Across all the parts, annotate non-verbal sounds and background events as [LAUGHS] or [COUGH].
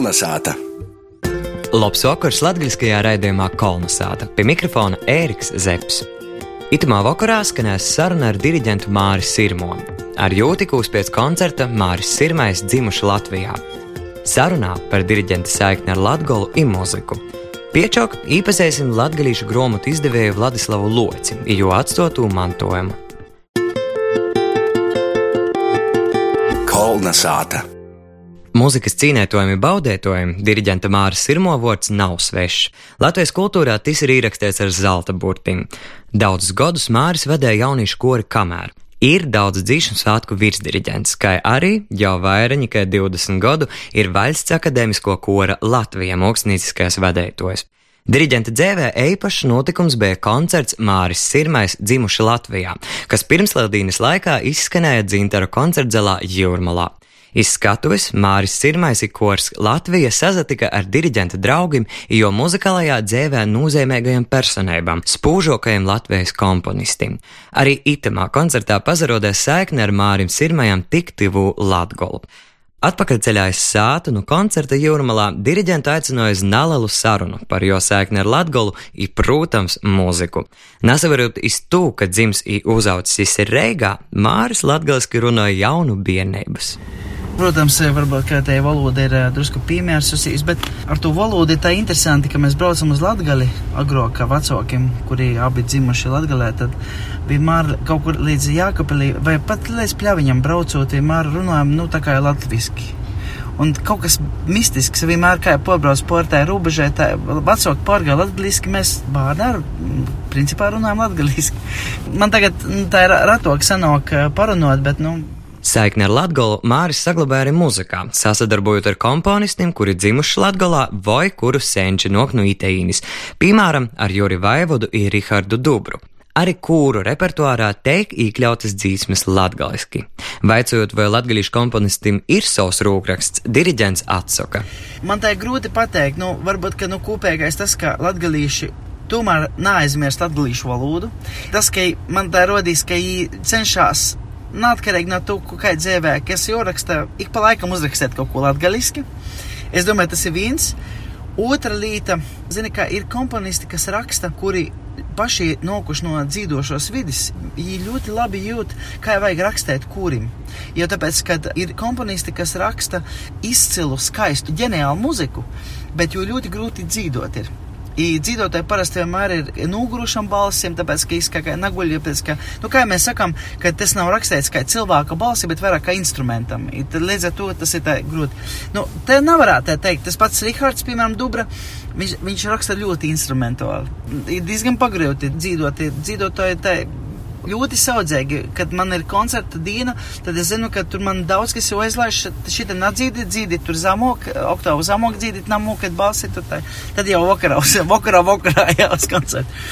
Kolnesāta! Labs vakars latviskajā raidījumā Kolnesāta. Pie mikrofona Ēriks Zepsi. Itamā vakarā skanēs saruna ar diriģentu Māris Sirmo. Ar jūtikūs pēc koncerta Māris Sirmais dzimuši Latvijā. Sarunā par diriģenta saikni ar latgolu un mūziku. Piečok īpazēsim latgalīšu grāmatu izdevēju Vladislavu Loci, jo atstotu mantojumu. Kolnesāta! Mūzikas cīnētojumi, baudētojumi, diriģenta Māras Sirmo vārds nav svešs. Latvijas kultūrā tas ir ierakstīts ar zelta burtim. Daudzus gadus Māris vadīja jauniešu kori kamēr. Ir daudz dzīšanu svētku virsdiriģents, kā arī jau vairāk nekā 20 gadu ir Vaļsts akadēmisko kora Latvijā mākslinieciskais vadētājs. Diriģenta dzēvē īpašs notikums bija koncerts Māris Sirmais dzimuši Latvijā, kas pirmsladīnas laikā izskanēja dzintara koncertzelā Jūrmalā. Izskatuves Māris Sirmais ir kors Latvija sazatika ar diriģenta draugiem, jo muzikālajā dzēvē nozīmīgajiem personībām, spūžokajiem Latvijas komponistim. Arī itamā koncertā pazarodēs saikne ar Mārim Sirmajam tik tuvu Latgolu. Atpakaļceļā uz sātu no koncerta jūrmalā diriģentu aicināja uz nalalu sarunu par jo saikni ar latgolu un, protams, mūziku. Nesavarot iz to, ka dzims i uzaucis ir Reigā, Māris latgaliski runāja jaunu biernības. Protams, varbūt tā valoda ir drusku piemērsusies, bet ar to valodu ir tā interesanti, ka mēs braucam uz Latgali agrāk kā vecākiem, kuri abi dzimuši Latgalē, tad vienmēr kaut kur līdz Jākapelī vai pat līdz pļaviņam braucot, vienmēr runājam, nu, tā kā latviski. Un kaut kas mistisks vienmēr, kā pobrauc portē robežē, tā vecāki pārgāja latgaliski, mēs bārdā principā runājam latgaliski. Man tagad nu, tā ir ratok sanāk parunot, bet, nu, Saikni ar Latviju Māris saglabāja arī mūzikā, sasadarbojot ar komponistiem, kuri dzimuši Latvijā vai kuru senči nok no Itēīnis, piemēram, ar Juri Vaivodu un Rihardu Dubru. Arī kūru repertuārā tiek iekļautas dzīsmes latgaliski. Vaicojot, vai latgalīšu komponistam ir savs rūkraksts, diriģents atsaka. Man tā ir grūti pateikt, nu, varbūt, ka nu, kopīgais tas, ka latgalīši tomēr neaizmirst latgalīšu valodu. Tas, ka man tā rodīs, ka viņi cenšas Neatkarīgi no tā, kā dzīvē, kas jūraksta, ik pa laikam uzrakstīt kaut ko latgaliski. Es domāju, tas ir viens. Otra lieta, zini, kā ir komponisti, kas raksta, kuri paši nokuši no dzīvošos vidas, viņi ļoti labi jūt, kā vajag rakstīt kurim. Jo tāpēc, kad ir komponisti, kas raksta izcilu, skaistu, ģeniālu muziku, bet jo ļoti grūti dzīvot ir. Dzīvotāji parasti vienmēr ir nogurušam balsīm, tāpēc, ka izskaka naguļi, tāpēc, ka, nu, kā mēs sakam, ka tas nav rakstīts kā cilvēka balsi, bet vairāk kā instrumentam. I, tad līdz ar to tas ir tā grūti. Nu, te nevarētu teikt, tas pats Rihards, piemēram, Dubra, viņš, viņš raksta ļoti instrumentāli. Ir diezgan pagrūti dzīvot, dzīvotāji tā ļoti saudzīgi. Kad man ir koncerta diena, tad es zinu, ka tur man daudz kas jau aizlaiž, šitā nadzīdi, dzīdi tur zamok, oktāvu zamok dzīdi, namok, kad balsi tur tā. Tad jau vakarā, [LAUGHS] vakarā, vakarā jā, uz koncertu.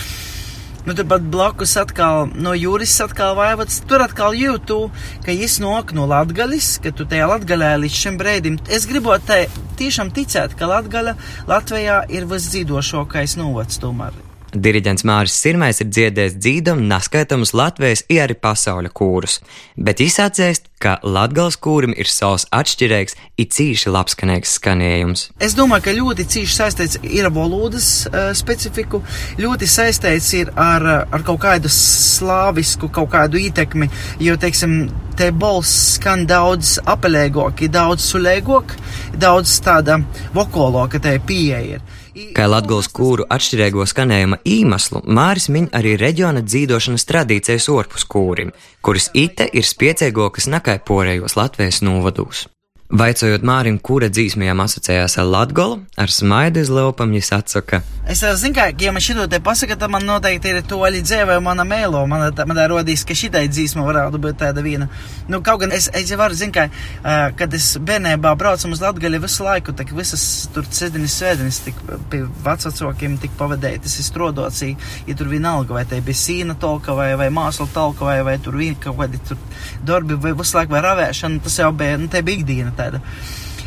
Nu, turpat blakus atkal no jūras atkal vaivots. Tur atkal jūtu, ka viņš nok no Latgalis, ka tu tajā Latgalē līdz šim brēdim. Es gribot te tiešām ticēt, ka Latgala Latvijā ir visdzīdošākais novads tomēr. Diriģents Māris Sirmais ir dziedājis dzīdam neskaitāmus Latvijas, ja arī pasaules kūrus, bet izsācēst, ka Latgals kūrim ir savs atšķirīgs, it cīši labskanīgs skanējums. Es domāju, ka ļoti cīši saistīts ir ar valodas uh, specifiku, ļoti saistīts ir ar, ar kaut kādu slāvisku, kaut kādu ietekmi, jo, teiksim, te balss skan daudz apelēgāk, daudz sulēgāk, daudz tāda vokoloka te pieeja ir. Kā Latvijas kūru atšķirīgo skanējuma iemeslu, Māris min arī reģiona dzīvošanas tradīcijas orpus kūrim, kuras ite ir spiecīgākas nekā porējos Latvijas novados. Vaicājot Mārim, kura dzīsmējām asociējās ar Latgolu, ar smaidu iz lopam, viņš atsaka. Es zinu, ka, ja man šito te pasaka, tad man noteikti ir to arī dzēvē mana mēlo. Man, man tā rodīs, ka šitai dzīsma varētu būt tāda viena. Nu, kaut gan es, es jau varu, zinu, ka, uh, kad es bērnībā braucam uz Latgali visu laiku, tak visas tur sēdienas svētdienas tik pie vecākiem tik pavadētas, es strodots, ja tur vienalga, vai te bija sīna tolka, vai, vai māsla tolka, vai, vai tur vien kaut kādi tur darbi, vai visu laiku vai ravēšana, tas jau bija, nu, te bija ikdiena tāda.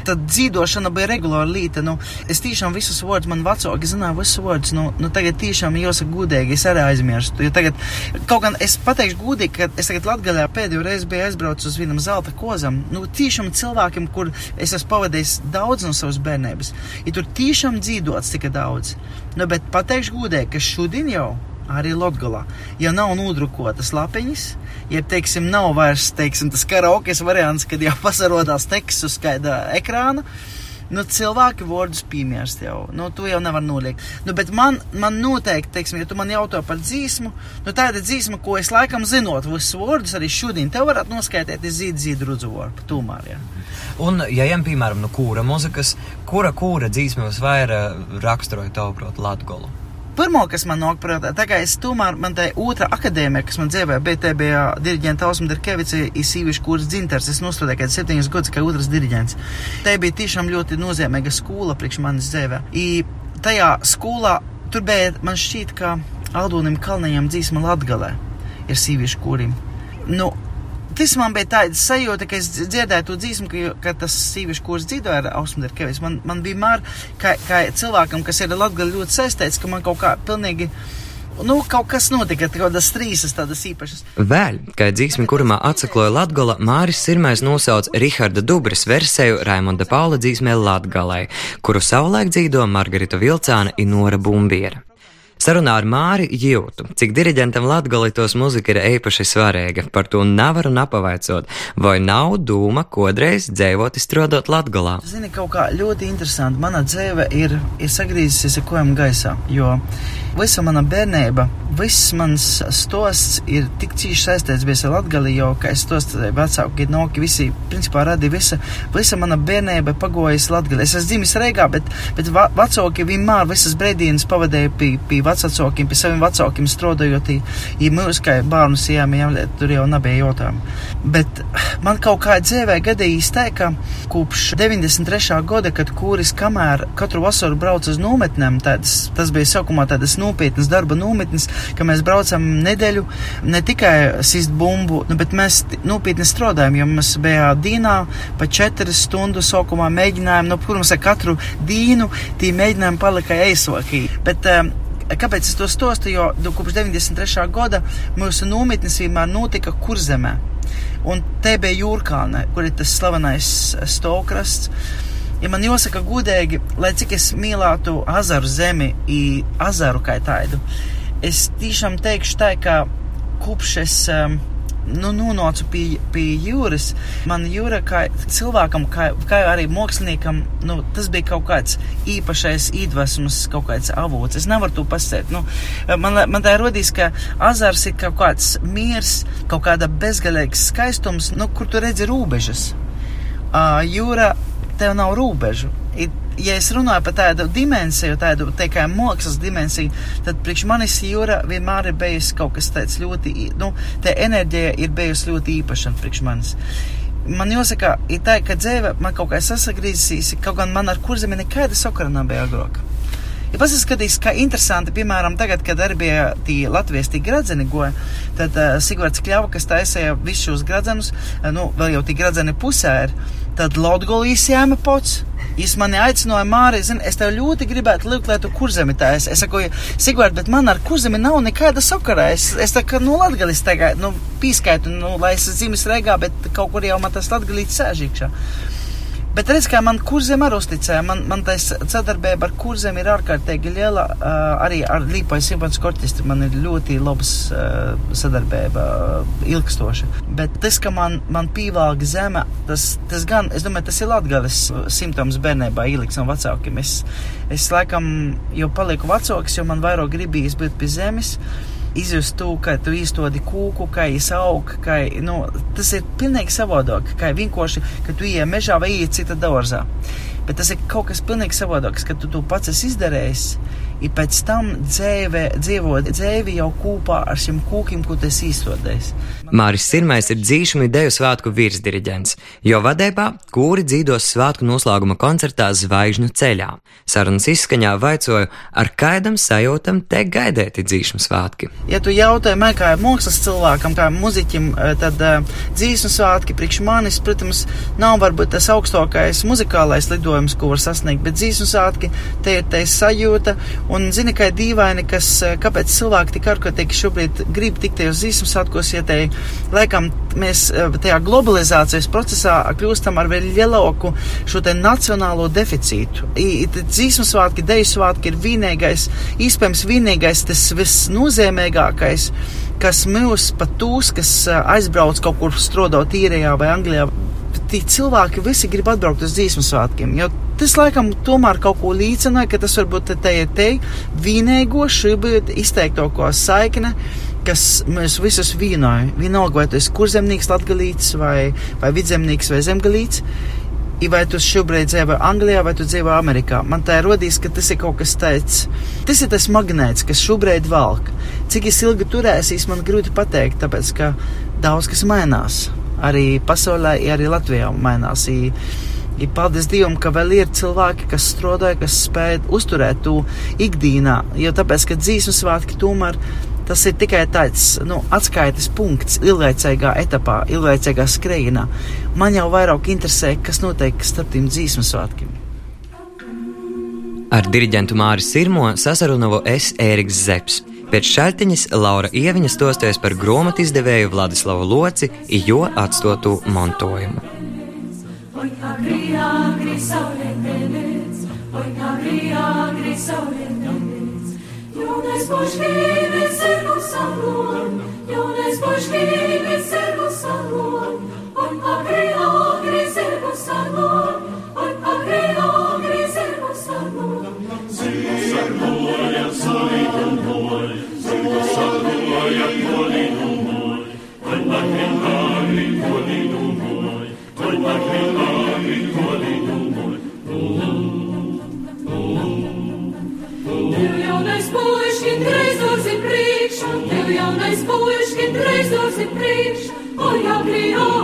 Tad dzīvošana bija regulāra lieta. Nu, es tiešām visus vārdus man vecāki zināju, visus vārdus. Nu, nu, tagad tiešām jāsaka gudīgi, es arī aizmirstu. Tagad, kaut gan es pateikšu gudīgi, ka es tagad Latgaļā pēdējo reizi biju aizbraucis uz vienam zelta kozam. Nu, tiešām cilvēkiem, kur es esmu pavadījis daudz no savas bērnības, ir tur tiešām dzīvots tik daudz. Nu, bet pateikšu gudīgi, ka šodien jau arī Latvijā. Ja nav nodrukotas lapiņas, ja teiksim, nav vairs teiksim, tas karaoke variants, kad jau [LAUGHS] pasarodās teksts uz skaidra ekrāna. Nu, cilvēki vārdus piemirst jau. Nu, to jau nevar noliekt. Nu, bet man, man noteikti, teiksim, ja tu man jautā par dzīsmu, nu, tāda dzīsma, ko es laikam zinot visus vārdus, arī šodien tev varētu noskaidrot, es zīdu zīdu rudzu vārdu. Tomēr, jā. Un, ja ejam, piemēram, no kūra mūzikas, kura kūra dzīsma visvairāk raksturoja tavu prātu Latgolu? Pirmā, kas man nāk prātā, tā kā es tomēr, man tā otrā akadēmija, kas man dzīvē, te bija diriģenta Ausma Derkevica, ir sīvišu kurs dzintars. Es nostudēju kāds septiņus gadus kā otrs diriģents. Tā bija tiešām ļoti nozīmīga skola priekš manis dzīvē. I tajā skolā tur bija, man šķiet, ka Aldonim Kalnajam dzīsma Latgalē ir sīvišu kurim. Nu, Tas man bija tāds sajūta, ka es dzirdēju to dzīsmu, ka, ka tas sīvišķis kurs dzīvoja ar Ausmuderu Kevis. Man, man bija mār, kā, kā cilvēkam, kas ir Latgali ļoti saistīts, ka man kaut kā pilnīgi. Nu, kaut kas notika, kaut kādas trīsas, tādas īpašas. Vēl, kad dzīsmi kurumā atsakloja Latgola, Māris Sirmais nosauc Riharda Dubras versiju Raimonda Paula dzīsmē Latgalai, kuru savulaik dzīvo Margarita Vilcāna un Nora Bumbiera. Sarunā ar Māri jūtu, cik diriģentam latgalitos muzika ir īpaši svarīga. Par to nevaru napavaicot, vai nav dūma kodreiz dzēvot izstrādot latgalā. Zini, kaut kā ļoti interesanti. Mana dzēve ir, ir sagrīzusies ar kojām gaisā, jo visa mana bērnība, viss mans stosts ir tik cīši saistīts ar latgali, jo, kā es tos vecāki noki visi, principā radīja visa, visa mana bērnība pagojas latgali. Es esmu dzimis Reigā, bet, bet vecāki vienmēr visas brīdienas pavadīja pie, pie vecākiem, pie saviem vecākiem strādājot, ja mūs kā bērnu sijām, tur jau nebija jautājumu. Bet man kaut kā dzīvē gadījās tā, ka kopš 93. gada, kad kūris kamēr katru vasaru brauc uz nometnēm, tāds, tas bija sākumā tādas nopietnas darba nometnes, ka mēs braucam nedēļu ne tikai sist bumbu, nu, bet mēs nopietni strādājam, jo mēs bijām dīnā pa četras stundu sākumā mēģinājām, nu, protams, ar katru dīnu tie mēģinājumi palika eisokī. Bet, um, Kāpēc es to stostu? Jo nu, kopš 93. gada mūsu nometnes vienmēr notika kurzemē. Un te bija jūrkāne, kur ir tas slavenais stokrasts ja man jāsaka godīgi, lai cik es mīlētu azaru zemi, azaru kā tādu, es tiešām teikšu tā, ka kopš es um, nu, nonācu pie, pie jūras, man jūra kā cilvēkam, kā, kā arī māksliniekam, nu, tas bija kaut kāds īpašais iedvesmas, kaut kāds avots. Es nevaru to pasēt. Nu, man, man tā rodīs, ka azars ir kaut kāds miers, kaut kāda bezgalīgs skaistums, nu, kur tu redzi robežas. Uh, jūra tev nav robežu. Ja es runāju par tādu dimensiju, tādu tikai mākslas dimensiju, tad priekš manis jūra vienmēr ir bijusi kaut kas tāds ļoti, nu, tā enerģija ir bijusi ļoti īpaša priekš manis. Man jāsaka, ir tā, ka dzīve man kaut kā sasagrīzīs, kaut gan man ar kurzemi nekāda sakara nav bija agrāk. Ja paskatīs, kā interesanti, piemēram, tagad, kad arī bija tie Latvijas tie gradzeni goja, tad uh, Sigvards Kļava, kas taisīja visus šos gradzenus, uh, nu, vēl jau tie gradzeni pusē ir, tad Laudgolīs jāma pots. Viņš mani aicināja, Mārija, zini, es tev ļoti gribētu lūgt, lai tu kurzemi taisi. Es saku, Sigvārd, bet man ar kurzemi nav nekāda sakara. Es, es tā kā, nu, latgalis tagad, nu, pīskaitu, nu, lai es dzīves reigā, bet kaut kur jau man tas latgalīts sēžīkšā. Bet redz, kā man kurzem arī uzticēja, man, man tā sadarbība ar kurzem ir ārkārtīgi liela, uh, arī ar Līpojas simfonisko orķestri man ir ļoti labas uh, sadarbība, uh, ilgstoša. Bet tas, ka man, man pīvāga zeme, tas, tas gan, es domāju, tas ir latgales simptoms bērnībā ieliks no vecākiem. Es, es laikam jau palieku vecāks, jo man vairāk gribīs būt pie zemes. Uh, izjust to, ka tu īstodi kūku, kā izaug, ka nu, tas ir pilnīgi savādāk, kā vienkārši, ka tu ieej mežā vai ieej cita dārzā. Bet tas ir kaut kas pilnīgi savādāks, ka tu to pats esi izdarījis. Ir pēc tam dzīve, dzīvot dzīvi jau kopā ar šiem kūkiem, ko tas īstenojis. Māris Sirmais ir dzīšanu ideju svētku virsdiriģents, jo vadībā kūri dzīdos svētku noslēguma koncertā Zvaigžņu ceļā. Sarunas izskaņā vaicoju, ar kādam sajūtam te gaidēti dzīšanu svētki. Ja tu jautāji man kā mākslas cilvēkam, kā muziķim, eh, tad uh, dzīšanu svētki priekš manis, protams, nav varbūt tas augstākais muzikālais lidojums, ko var sasniegt, bet dzīšanu svētki te ir te sajūta un zini, ka ir dīvaini, kas, eh, kāpēc cilvēki tik ārkārtīgi šobrīd grib tikt tajos dzīšanu svētkos, ja te laikam mēs eh, tajā globalizācijas procesā kļūstam ar vēl lielāku šo te nacionālo deficītu. Dzīsmu svētki, deju svētki ir vienīgais, iespējams vienīgais, tas visnozīmīgākais, kas mūs pat tūs, kas eh, aizbrauc kaut kur strodot īrijā vai Anglijā. Tie cilvēki visi grib atbraukt uz dzīsmu svētkiem, tas laikam tomēr kaut ko līdzināja, ka tas varbūt te ir te vienīgo šī izteiktāko saikne kas mēs visus vienoja. Vienalga, vai tu esi kurzemnieks, latgalīts vai, vai vidzemnieks vai zemgalīts. Vai tu šobrīd dzīvo Anglijā vai tu dzīvo Amerikā? Man tā ir rodījis, ka tas ir kaut kas tāds. Tas ir tas magnēts, kas šobrīd valk. Cik ilgi turēsīs, man grūti pateikt, tāpēc ka daudz kas mainās. Arī pasaulē, arī Latvijā mainās. I, I paldies Dievam, ka vēl ir cilvēki, kas strādāja, kas spēj uzturēt to ikdienā. Jo tāpēc, ka dzīsmu svētki tomēr Tas ir tikai tāds nu, atskaites punkts ilglaicīgā etapā, ilglaicīgā skrejā. Man jau vairāk interesē, kas notiek starp tiem dzīsmu svētkiem. Ar diriģentu Māri Sirmo sasarunavo es Ēriks Zepsi. Pēc šaltiņas Laura Ieviņa stosties par grāmatu izdevēju Vladislavu Loci, jo atstotu montojumu. Jaunais puškīnis ir mūsu salon, un agri un agri agri kolītu moj. Oh, oh, oh. Jaunais puškīnis tev jaunais puiški, trīsdosi priekš, oi, agri, agri,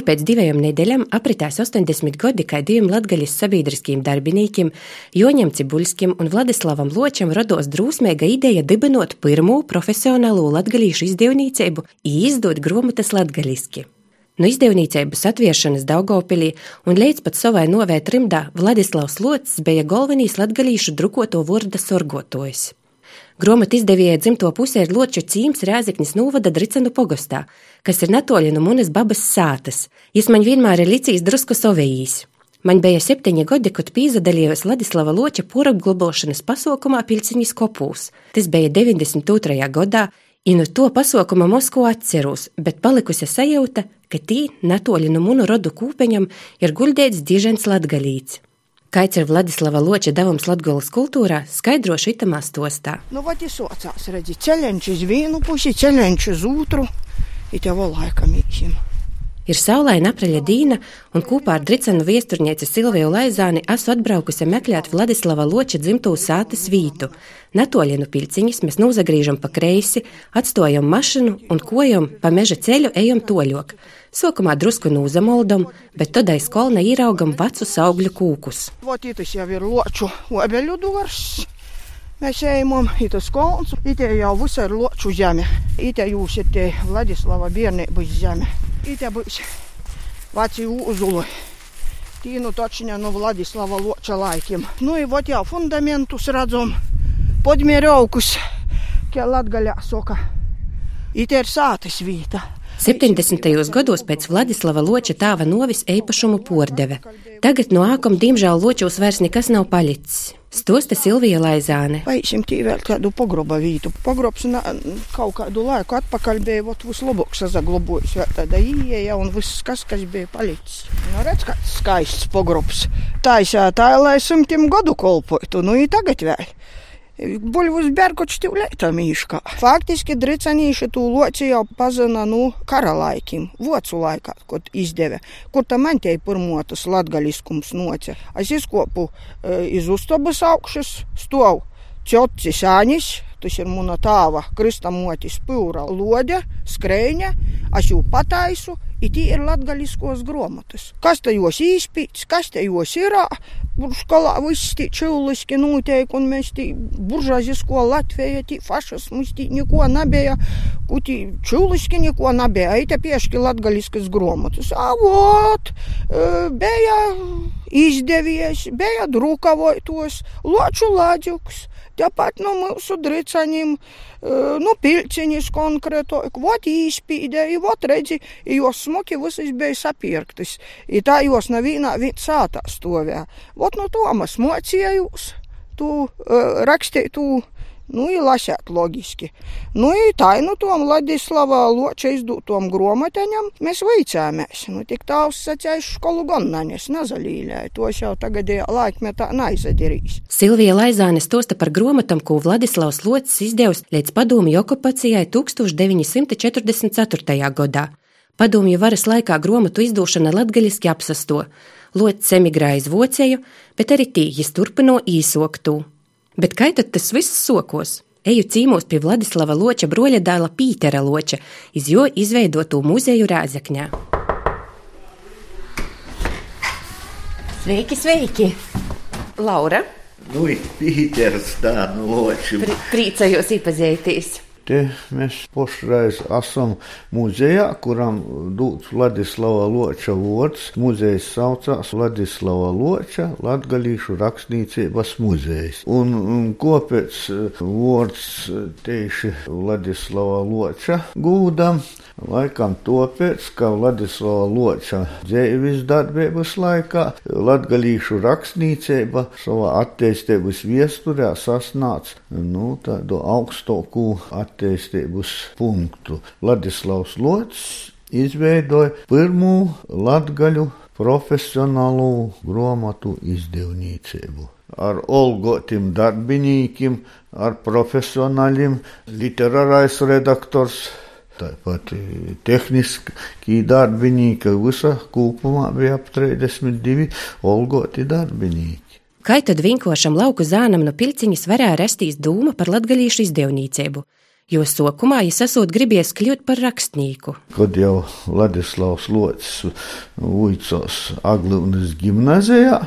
Jau pēc divām nedēļām apritēs 80 gadi, kad diviem latgaļas sabiedriskiem darbiniekiem, Joņam Cibuļskim un Vladislavam Ločam rados drūsmīga ideja dibinot pirmo profesionālo latgaļīšu izdevnīcību īzdot gromatas latgaļiski. No izdevnīcības atviešanas Daugopilī un līdz pat savai novēt rimdā Vladislavs Locis bija galvenīs latgaļīšu drukoto vārda sorgotojs. Gromata izdevējai dzimto pusē ir Loču cīms Rēzeknis Nūvada Dricenu pogostā, kas ir netoļi no munas babas sātas. Jis man vienmēr ir licījis drusku sovējīs. Man bija septiņi gadi, kad pīzadaļījos Ladislava Loča porapglobošanas pasaukumā Pilciņas kopūs. Tas bija 92. gadā, un no to pasaukuma Moskvu atceros, bet palikusi sajūta, ka tī netoļi no munu rodu kūpeņam ir guldēts dižens latgalīts. Kaits ir Vladislava Loča devums Latgolas kultūrā, skaidro šitamā stostā. Nu, vad ir socās, redzi, ceļenč uz vienu pusi, ceļenč uz otru, it jau laikam īsim. Ir saulaina apreļa dīna, un kopā ar Dricenu viesturnieci Silviju Laizāni esmu atbraukusi meklēt Vladislava Loča dzimtū sātas vītu. Natoļinu pilciņas mēs nozagrīžam pa kreisi, atstājam mašinu un kojam pa meža ceļu ejam toļok. Sokumā drusku nūzamoldam, bet tad aiz kolna īraugam vecus augļu kūkus. Vot tas jau ir loču obeļu dors. Mēs ejam uz skolnu, it jau visur loču zeme. It jūs ir tie Vladislava bērnības zeme. It būs veci uzulu. Tīnu točiņā no Vladislava loča laikiem. Nu, i vot jau fundamentus redzam, podmieraukus, kā latgaļā soka. It ir sātas vīta. 70. gados pēc Vladislava Loča tāva novis īpašumu pordeve. Tagad no ākam, diemžēl, Ločos vairs nekas nav palicis. Stosta Silvija Laizāne. Vai šim tī vēl kādu pagroba vītu? Pagrobs na, kaut kādu laiku atpakaļ bija vot vislabāk sazaglabojis. Vēl tāda ieeja un viss, kas, kas bija palicis. Nu, redz, kāds skaists pagrobs. Ir tā, lai simtiem gadu kolpotu. Nu, i tagad vēl. Buļvus berkoči tivlēta mīškā. Faktiski dricanīši tū loci jau pazina nu kara laikim, vocu laikā, kad izdeve, kur tam antei pirmotas latgaliskums noce. Es izkopu iz uztobas augšas, stov ķotci sānis, tas ir mana tāva kristamotis pūra lode, skrēņa, es jau pataisu, it ir latgaliskos gromatas. Kas tajos īspīts, kas tajos ir, skolā viss tie čiliski notiek, un mēs tie buržāzisko Latviju, tie fašismus, tie neko nebija, kuti čiliski neko nebija, eita pieški latgaliskas gromatas. A, vot, bija izdevies, bija drukavotos, loču lādžuks. Tāpat no mūsu dricaņiem, no pilciņas konkrēto, vot īspīdēja, vot redzi, jos smuki visas bija sapirktas. I tā jos nevienā sātā stovē. Vot no to mēs mocījus, tu rakstīt, tu Nu, ir lasēt loģiski. Nu, ir tā, nu, tom Ladislava Loča izdūtom gromateņam mēs veicāmies. Nu, tik tāls sacējis skolu gan naņas nazalīļēja. Tos jau tagadējā laikmetā naizadirīs. Silvija Laizāne stosta par gromatam, ko Vladislavs Locis izdevusi līdz padomju okupacijai 1944. gadā. Padomju varas laikā gromatu izdošana latgaļiski apsasto. Locis emigrēja uz Vocēju, bet arī tīģis turpino īsoktu. Bet kā tad tas viss sokos? Eju cīmos pie Vladislava Loča broļa dēla Pītera Loča, iz jo izveidoto muzeju Rāzakņā. Sveiki, sveiki! Laura! Nu, Pīters tā, nu, Ločim. Pri priecājos iepazīties! Te mēs pašreiz esam muzejā, kuram dūts Vladislava Loča vārds. Muzejs saucās Vladislava Loča Latgalīšu rakstniecības muzejs. Un, un kāpēc vārds tieši Vladislava Loča gūdam? Laikam tāpēc, ka Vladislava Loča dzīves darbības laikā latgalīšu rakstniecība savā attīstības viesturē sasnāca nu, tādu augstāku attīstību attīstības punktu. Ladislavs Lots izveidoja pirmo latgaļu profesionālu grāmatu izdevniecību. Ar olgotim darbiniekiem, ar profesionāļiem, literārais redaktors, tāpat tehniski darbinieki, visa kopumā bija ap 32 olgoti darbinieki. Kā tad vinkošam lauku zānam no pilciņas varēja rastīs dūma par latgaļīšu izdevniecību? Jo sokumā es esot gribies kļūt par rakstnieku. Kad jau Ladislavs Locis uicos Aglūnas gimnazijā,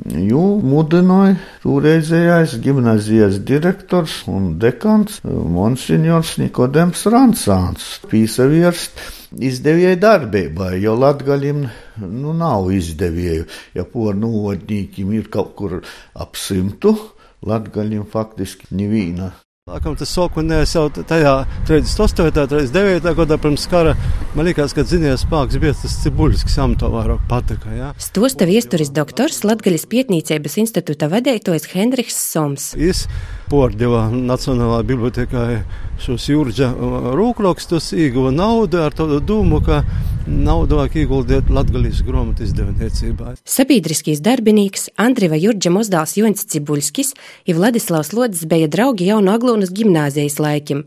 Jū mudināja toreizējais gimnazijas direktors un dekans Monsignors Nikodems Ransāns pīsavierst izdevēja darbībai, jo latgaļiem nu, nav izdevēju. Ja pornūvodņīkiem ir kaut kur ap simtu, latgaļiem faktiski nevīna Laikam tas sākotnēji jau tajā 38. un 39. gadā pirms kara man liekas, ka zināms spēks bija tas cibuļs, kas jām to vairāk patika. Ja? Stosta viesturis doktors Latgaļas pietnīcības institūta vadītājs Henriks Soms. Es pārdeva Nacionālā bibliotekā šos jūrģa rūkrakstus, ieguva naudu ar tādu domu, ka naudu vajag ieguldīt Latgalijas grāmatu izdevniecībā. Sabiedriskīs darbinīgs Andriva Jurģa Mozdāls Joņs Cibuļskis ir Vladislavs Lodzis bija draugi jau no Aglonas gimnāzijas laikim.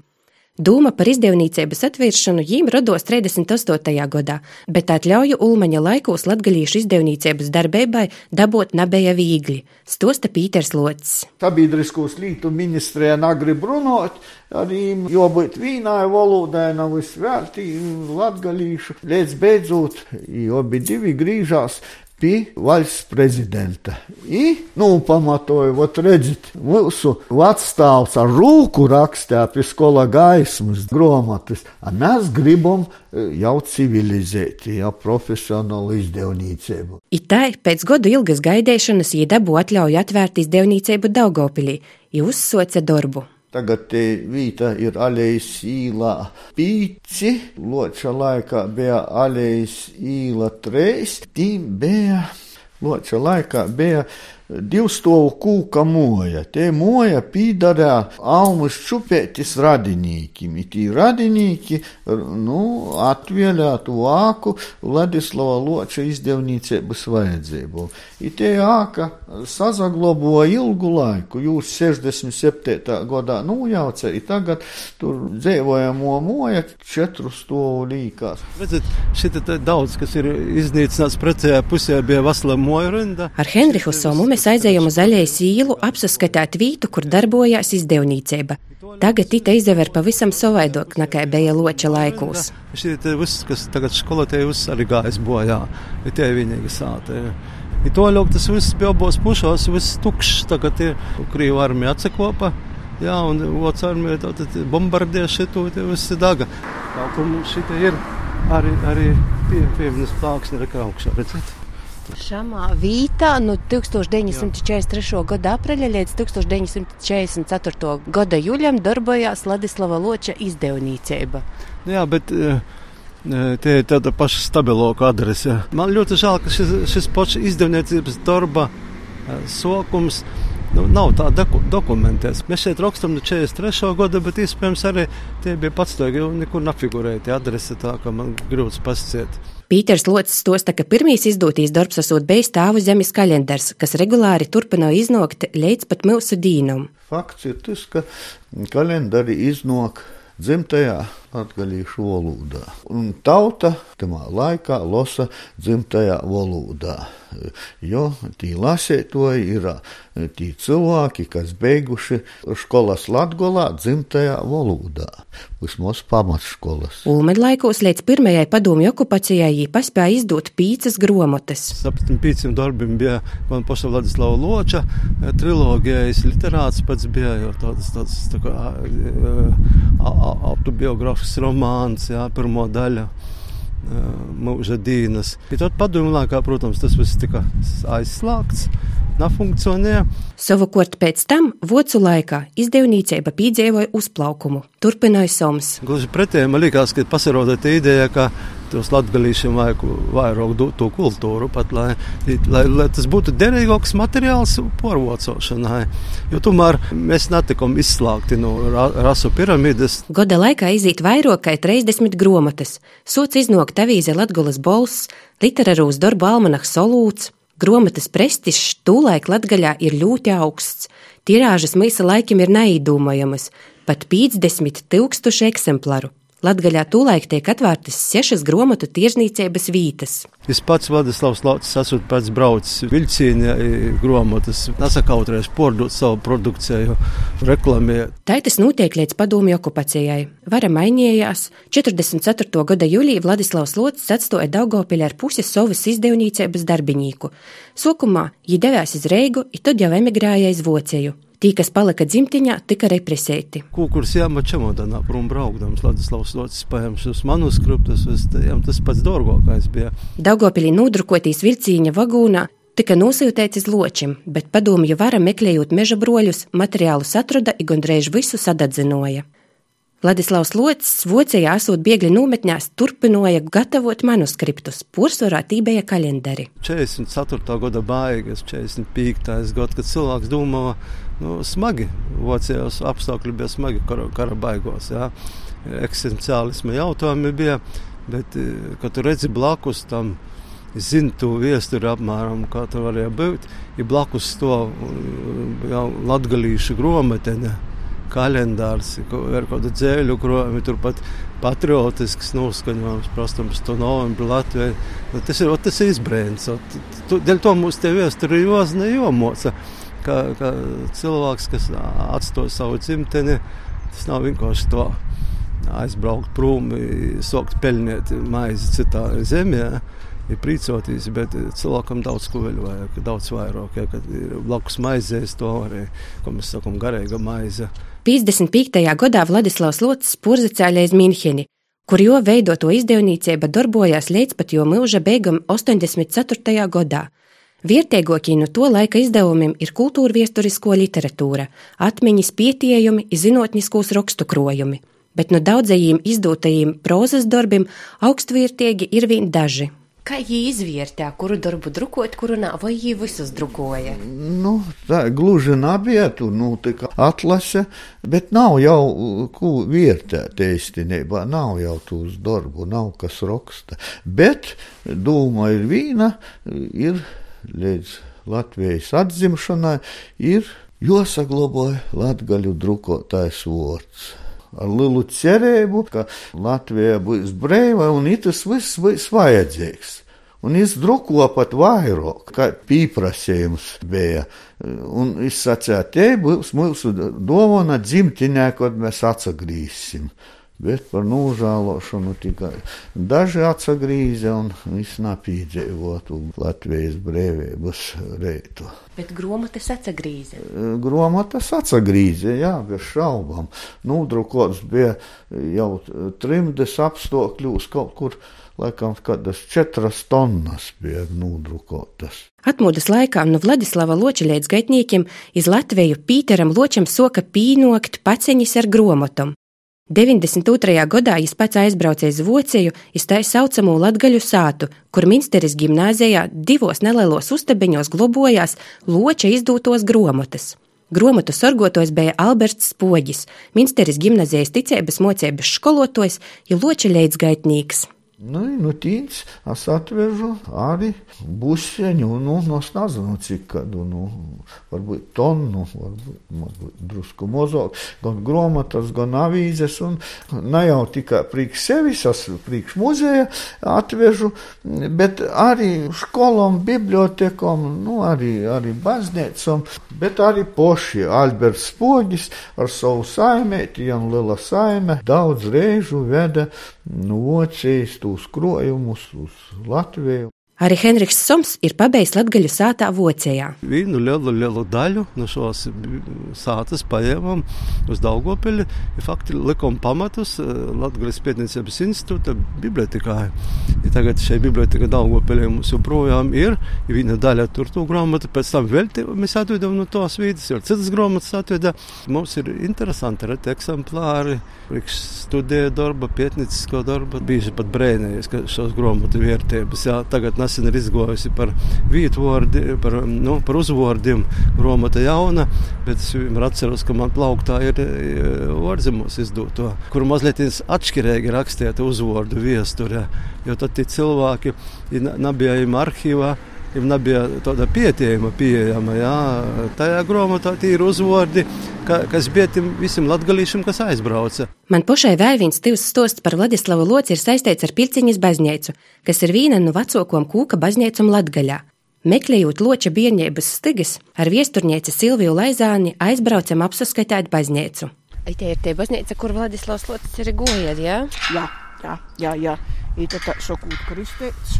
Dūma par izdevniecības atvēršanu jīm rados 38. gadā, bet atļauju Ulmaņa laikos latgalīšu izdevniecības darbībai dabūt nebija viegli, stosta Pīters Locis. Sabiedriskos lītu ministrē negrib runāt, arī jābūt vīnai valodai, nav visvērtī latgalīšu. Līdz beidzot, abi divi grīžās pie valsts prezidenta. I, nu, pamatoju, ot redzit, mūsu vecstāvs ar rūku rakstā pie skola gaismas grāmatas, mēs gribam e, jau civilizēti, jau profesionālu izdevniecību. Itai pēc godu ilgas gaidēšanas jī dabū atļauju atvērt izdevniecību Daugopilī, jī uzsoca darbu. Tagad vīta ir alejas īlā. Pīci, loča laikā bija alejas īla treis, tīm bija, loča laikā bija divstovu kūka moja. Te moja pīdarā almas čupētis radinīkim. Tī radinīki, nu, atvēlētu vāku Vladislava Loča izdevnīcības vajadzību. I te āka sazagloboja ilgu laiku. Jūs 67. gadā nujauca, i tagad tur dzēvojamo moja četru stovu līkās. Redzat, šita daudz, kas ir iznīcināts pretējā pusē, bija vasla moja rinda. Ar Henrihu Somu mēs aizējām uz zaļais īlu apsaskatīt vītu, kur darbojās izdevniecība. Tagad tīta izdever pavisam savaidok, nekā bija loča laikos. Šī ir viss, kas tagad skolotāji viss arī gājis bojā, ir tie vienīgi sāta. Ir to ļauk tas viss bija abos pušos, viss tukšs, tagad ir Krīva armija atsakopa. Jā, un otrs armija bombardē šito, tie viss ir daga. Kaut kur mums šita ir arī, arī pie, pievinas plāksne, rekā augšā, redzēt. Šamā vītā no nu, 1943. gada apreļa līdz 1944. gada jūļam darbojās Ladislava Loča izdevniecība. Jā, bet uh, Tie ir tāda paša stabiloka adrese. Man ļoti žēl, ka šis, šis pats izdevniecības darba sokums nu, nav tā doku, dokumentēts. Mēs šeit rakstam no 43. gada, bet iespējams arī tie bija patstāvīgi, jo nekur nefigurēja tie adrese tā, ka man grūts pasciet. Pīters Locis stosta, ka pirmīs izdotīs darbs esot bijis tāvu zemes kalendārs, kas regulāri turpināja iznākt līdz pat mūsu dīnam. Fakts ir tas, ka kalendāri iznāk dzimtajā latgalīšu valodā. Un tauta tamā laikā losa dzimtajā valodā, jo tī lasētoji ir tī cilvēki, kas beiguši skolas latgolā dzimtajā valodā, vismaz pamatskolas. Ulmed laikos līdz pirmajai padomju okupācijai jī paspēja izdot pīcas gromotes. Ap pīciem darbiem bija man paša Vladislava Loča trilogijas literāts pats bija jau tāds, tāds tā kā autobiogrāfisks biogrāfisks romāns, jā, pirmo daļu. Mūža dīnas. Bet tad padomju laikā, protams, tas viss tika aizslēgts, nefunkcionē. Savukārt pēc tam, vocu laikā, izdevniecība piedzīvoja uzplaukumu. Turpināja Soms. Gluži pretēji man liekas, ka pasiroda tā ideja, ka tos latgalīšiem vajag vairāk to kultūru, pat, lai, lai, lai tas būtu derīgāks materiāls porvocošanai. Jo tomēr mēs netikam izslēgti no rasu piramides. Goda laikā iziet vairāk kā 30 gromatas. Sots iznāk avīze Latgulas bolss, literārūs darbu almanaks solūts. Gromatas prestižs tūlaik Latgaļā ir ļoti augsts. Tirāžas mīsa laikam ir neīdūmojamas - pat 50 tūkstoši eksemplāru. Latgaļā tūlaik tiek atvērtas sešas gromatu tirzniecības vītas. Es pats Vladislavs Laucis esmu pats braucis vilcienā gromotas, nesakautrēs pordot savu produkciju, reklamēt. Tā tas notiek līdz padomju okupācijai. Vara mainījās. 44. gada jūlijā Vladislavs Laucis atstoja Daugopili ar pusi savas izdevniecības darbinīku. Sokumā viņi devās uz Reigu, un tad jau emigrēja uz Vociju. Tī, kas palika dzimtiņā, tika represēti. Kūkurs jāma čemodanā prom braukdams, Ladislavs Locis paņem šos manuskriptus, tas pats dārgākais bija. Daugopilī nodrukotīs vilcīņa vagūnā tika nosūtīts uz ločiem, bet padomju vara meklējot meža broļus, materiālus atrada un gandrīz visu sadadzinoja. Ladislavs Locis Vocijā esot biegļu nometņās turpināja gatavot manuskriptus, pursvarā tībēja kalendari. 44. gada baigas, 45. gada, kad cilvēks domāja, nu, smagi. Vācijos apstākļi bija smagi kara, kara baigos. Jā. Eksistenciālisma jautājumi bija, bet, e, kad tu redzi blakus tam, zini to viesturi apmēram, kā tur varēja būt, ja blakus to jau latgalīšu grometene, kalendārs, ar kādu dzēļu krojumi, turpat patriotisks noskaņojums, protams, to novembru Latvijai. Nu, tas ir, tas ir izbrēns. Dēļ to mums te vēsture jozne jomoca, ka, ka cilvēks, kas atstoja savu dzimteni, tas nav vienkārši to aizbraukt prom, sākt pelnīt maizi citā zemē. Ir priecāties, bet cilvēkam daudz ko vēl vajag, daudz vairāk. Ja, kad ir blakus maizēs, to arī, ko mēs sakām, garīga maize. 55. gadā Vladislavs Lots purzicēļa iz Minheni, kur jo veidoto izdevniecība darbojās līdz pat jo mūža beigam 84. gadā. Vērtīgākie no to laika izdevumiem ir kultūra viesturisko literatūra, atmiņas pietiejumi, zinātniskos rakstu krojumi, bet no daudzajiem izdotajiem prozas darbiem augstvērtīgi ir vien daži. Kā viņi izvērtē, kuru darbu drukot, kuru nā, vai viņi visus drukoja? Nu, tā gluži nebija, tu nu, atlase, bet nav jau ko vērtēt īstenībā, nav jau tūs darbu, nav kas raksta. Bet doma ir vīna, ir līdz Latvijas atzimšanai, ir jāsaglabāja latgaļu drukotājs vārds ar lielu cerību, ka Latvija būs brīva un tas viss būs vajadzīgs. Un es druko pat vairāk, kā pieprasījums bija. Un es sacīju, te būs mūsu dāvana dzimtenē, kad mēs atsagrīsim bet par nožēlošanu tikai daži atsagrīze un viss napīdzīvotu Latvijas brīvības reitu. Bet grāmatas atsagrīze? Grāmatas atsagrīze, jā, bez šaubām. Nūdrukots bija jau trimdes apstākļos kaut kur. Laikam, kādas četras tonnas bija nodrukotas. Atmodas laikā no Vladislava Loča līdz gaitniekiem iz Latviju Pīteram Ločam soka pīnokt paceņas ar gromotam. 92. gadā viņš pats aizbrauca uz Vociju, iz tā saucamo Latgaļu sātu, kur Minsteris gimnāzijā divos nelielos uztabiņos globojās loča izdūtos gromotas. Gromatu sorgotojs bija Alberts Spoģis, Minsteris gimnazijas ticības mocības skolotājs, ja loča leidzgaitnīgs. Nu, nu tīns, es atvežu arī buseņu, nu, no es nezinu, cik kādu, nu, varbūt tonu, varbūt, varbūt drusku mozāk, gan gromatas, gan avīzes, un ne jau tikai priekš sevis, es priekš muzeja atvežu, bet arī skolom, bibliotekom, nu, arī, arī baznīcom, bet arī poši Alberts Spoģis ar savu saimēti, Jan Lela saime, daudz reižu veda no Vocijas tūs krojumus uz Latviju. Arī Henriks Soms ir pabeidzis Latviju sātā vocējā. Vienu lielu, lielu daļu no šos sātas paņēmām uz Daugopili. Fakti likām pamatus eh, Latvijas pētniecības institūta bibliotekā. Ja tagad šai biblioteka Daugopilī mums joprojām ir, viena daļa tur to grāmatu, pēc tam vēl mēs atvedam no tos vīdes, jo citas grāmatas atveda. Mums ir interesanti reti eksemplāri, priekš studēja darba, pētniecisko darba. Bieži pat brēnējies, ka šos grāmatu vērtības, jā, tagad nes nesen ir izgojusi par vītvordi, par, nu, par uzvārdiem Romata jauna, bet es vienmēr atceros, ka man plauktā ir e, izdoto, kur mazliet atšķirīgi rakstīta uzvārdu viesturē, jo tad tie cilvēki nebija arhīvā ja nebija tāda pietiekama, pieejama. Jā. Tajā grāmatā ir uzvārdi, ka, kas bija tiem visiem latgadījušiem, kas aizbrauca. Man pašai vēl viens tīvs stosts par Vladislavu Loci ir saistīts ar Pilciņas baznīcu, kas ir viena no vecākajām kūka baznīcām Latgaļā. Meklējot loča bērnības stigas, ar viesturnieci Silviju Laizāni aizbraucam apsaskatīt baznīcu. Te ir tie baznīca, kur Vladislavs Locis ir gojis, jā? Jā, jā, jā, jā. Ir tā sakot kristēts.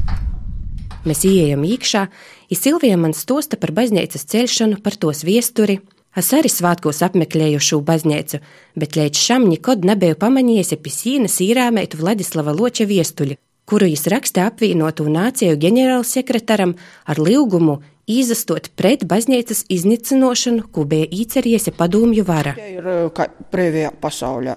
Mēs ieejam iekšā, ja Silvija man stosta par baznīcas celšanu, par tos viesturi. Es arī svētkos apmeklēju šo baznīcu, bet līdz šam nekad nebiju pamanījis pie sienas īrāmētu Vladislava Loča viestuļu, kuru viņš raksta apvienotu nāciju ģenerālsekretaram ar lūgumu izastot pret baznīcas iznīcināšanu, ko bija īcerējusi padomju vara. Tā ir kā brīvajā pasaulē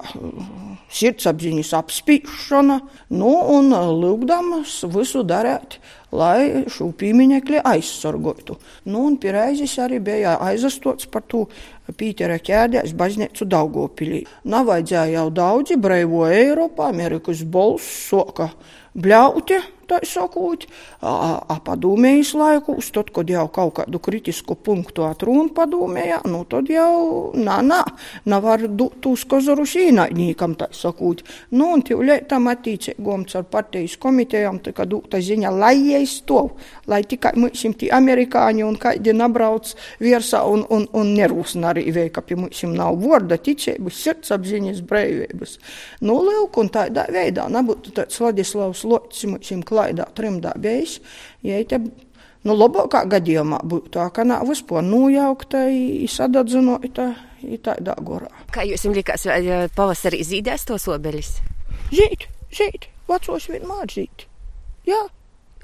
sirdsapziņas apspīšana, nu un lūgdamas visu darīt, lai šo pieminekli aizsargotu. Nu, un pierēzis arī bija aizastots par to Pītera ķēdēs baznīcu Daugopilī. Navajadzēja jau daudzi braivo Eiropā, Amerikas balss soka bļauti tā sakot, padomējas laikus, tad, kad jau kaut kādu kritisku punktu atrūn padomējā, nu tad jau, nā, nā, nevar dot uz kozorus īnaidnīkam, tā sakot. Nu, un tie lietam attīcīgom ar partijas komitejām, tā kā dūta ziņa, lai jais to, lai tikai mums tie amerikāņi un kādi nabrauc virsā un, un, un nerūsna arī veika, pie mums nav vorda ticības, sirdsapziņas, brīvības. Nu, lūk, un tādā veidā nebūtu tāds Vladislavs Locis mums klaidā trimdā bijis, ja te Nu, labākā gadījumā būtu tā, ka nav vispār nojaukta, sadedzinota, tādā gorā. Kā jūs likās, pavasarī zīdēs tos obeļus? Zīt, zīt, vecos vienmēr zīt. Jā.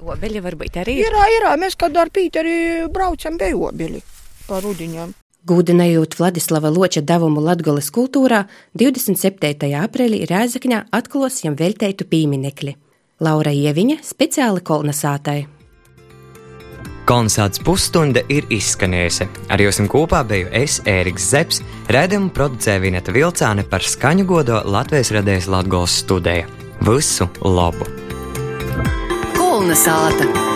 Obeļi varbūt arī ir. Ir, ir, mēs kad ar Pīteri braucam bija obeļi pa rudiņām. Gūdinājot Vladislava Loča devumu Latgoles kultūrā, 27. aprīlī Rēzakņā atklās jam velteitu pīminekli. Laura Ieviņa speciāli kolnasātai. Kolonizācijas pusstunda ir izskanējusi. Ar jums kopā biju es, Ēriks Zepsi, redzējumu producēja Vineta Vilcāne par skaņu godo Latvijas radējas Latvijas studēja. Visu labu! Kolonizācija!